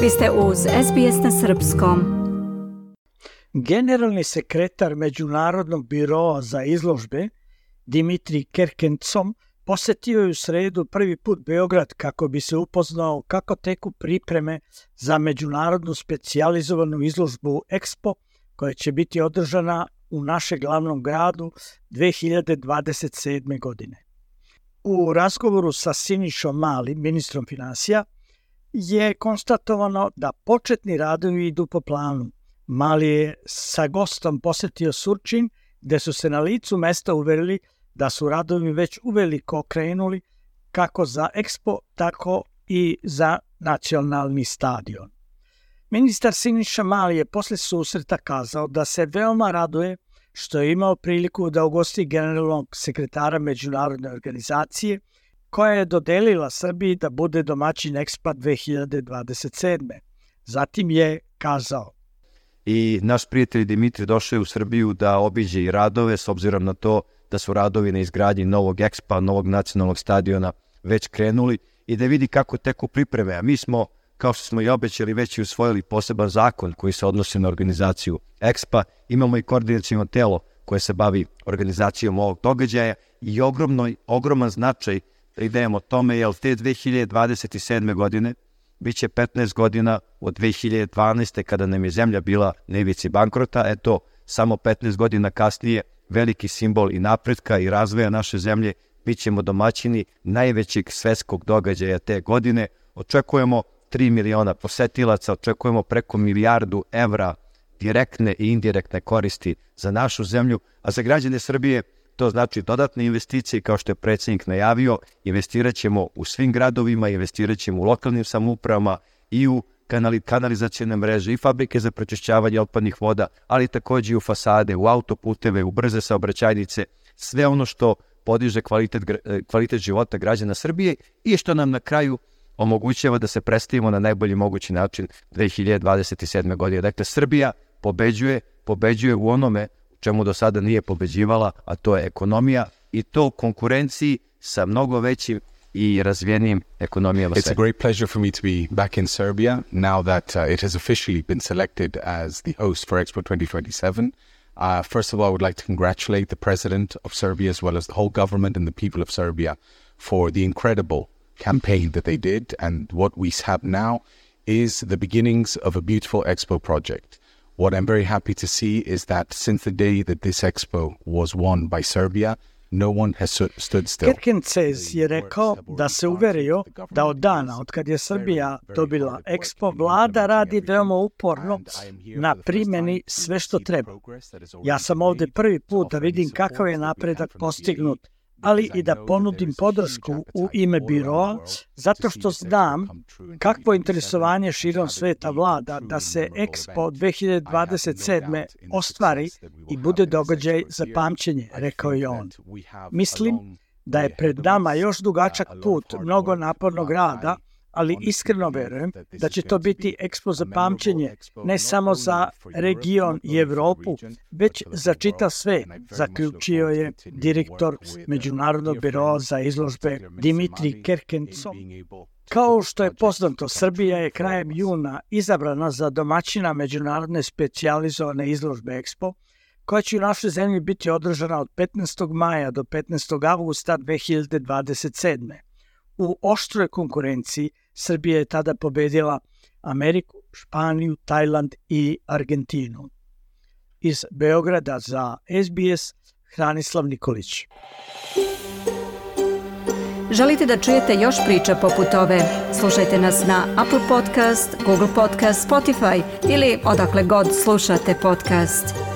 Vi ste uz SBS na Srpskom. Generalni sekretar Međunarodnog biroa za izložbe Dimitri Kerkencom posetio je u sredu prvi put Beograd kako bi se upoznao kako teku pripreme za međunarodnu specijalizovanu izložbu Expo koja će biti održana u našem glavnom gradu 2027. godine. U razgovoru sa Sinišom Mali, ministrom financija, je konstatovano da početni radovi idu po planu. Mali je sa gostom posetio Surčin, gde su se na licu mesta uverili da su radovi već uveliko krenuli kako za Expo, tako i za nacionalni stadion. Ministar Siniša Mali je posle susreta kazao da se veoma raduje što je imao priliku da ugosti generalnog sekretara Međunarodne organizacije koja je dodelila Srbiji da bude domaćin Expo 2027. Zatim je kazao i naš prijatelj Dimitri došao je u Srbiju da obiđe i radove s obzirom na to da su radovi na izgradnji novog ekspa, novog nacionalnog stadiona već krenuli i da vidi kako teku pripreme. A mi smo, kao što smo i obećali, već i usvojili poseban zakon koji se odnosi na organizaciju ekspa. Imamo i koordinacijno telo koje se bavi organizacijom ovog događaja i ogromno, ogroman značaj pridajemo tome, jer te 2027. godine biće 15 godina od 2012. kada nam je zemlja bila na ivici bankrota, eto, samo 15 godina kasnije veliki simbol i napretka i razvoja naše zemlje, bit ćemo domaćini najvećeg svetskog događaja te godine. Očekujemo 3 miliona posetilaca, očekujemo preko milijardu evra direktne i indirektne koristi za našu zemlju, a za građane Srbije to znači dodatne investicije, kao što je predsednik najavio, investirat ćemo u svim gradovima, investirat ćemo u lokalnim samoupravama i u kanali, kanalizacijne mreže i fabrike za prečišćavanje otpadnih voda, ali takođe i u fasade, u autoputeve, u brze saobraćajnice, sve ono što podiže kvalitet, kvalitet života građana Srbije i što nam na kraju omogućava da se predstavimo na najbolji mogući način 2027. godine. Dakle, Srbija pobeđuje, pobeđuje u onome čemu do sada nije pobeđivala, a to je ekonomija i to konkurenciji sa mnogo većim i razvijenim ekonomijama It's a great pleasure for me to be back in Serbia now that uh, it has officially been selected as the host for Expo 2027. Uh, first of all, I would like to congratulate the president of Serbia as well as the whole government and the people of Serbia for the incredible campaign that they did. And what we have now is the beginnings of a beautiful expo project. What I'm very happy to see is that since the day that this expo was won by Serbia, No one has stood still. Kirkencez je rekao da se uverio da od dana od kad je Srbija dobila Expo, vlada radi veoma uporno na primjeni sve što treba. Ja sam ovde prvi put da vidim kakav je napredak postignut ali i da ponudim podršku u ime biroa, zato što znam kakvo interesovanje širom sveta vlada da se Expo 2027. ostvari i bude događaj za pamćenje, rekao je on. Mislim da je pred nama još dugačak put mnogo napornog rada, ali iskreno verujem da će to biti ekspo za pamćenje, ne samo za region i Evropu, već za čitav sve, zaključio je direktor Međunarodnog biroa za izložbe Dimitri Kerkencov. Kao što je poznato, Srbija je krajem juna izabrana za domaćina međunarodne specijalizovane izložbe Expo, koja će u našoj zemlji biti održana od 15. maja do 15. avgusta 2027. U oštroj konkurenciji Srbija je tada pobedila Ameriku, Španiju, Tajland i Argentinu. Iz Beograda za SBS Hranislav Nikolić. Želite da čujete još priča poput ove? Slušajte nas na Apple Podcast, Google Podcast, Spotify ili odakle god slušate podcast.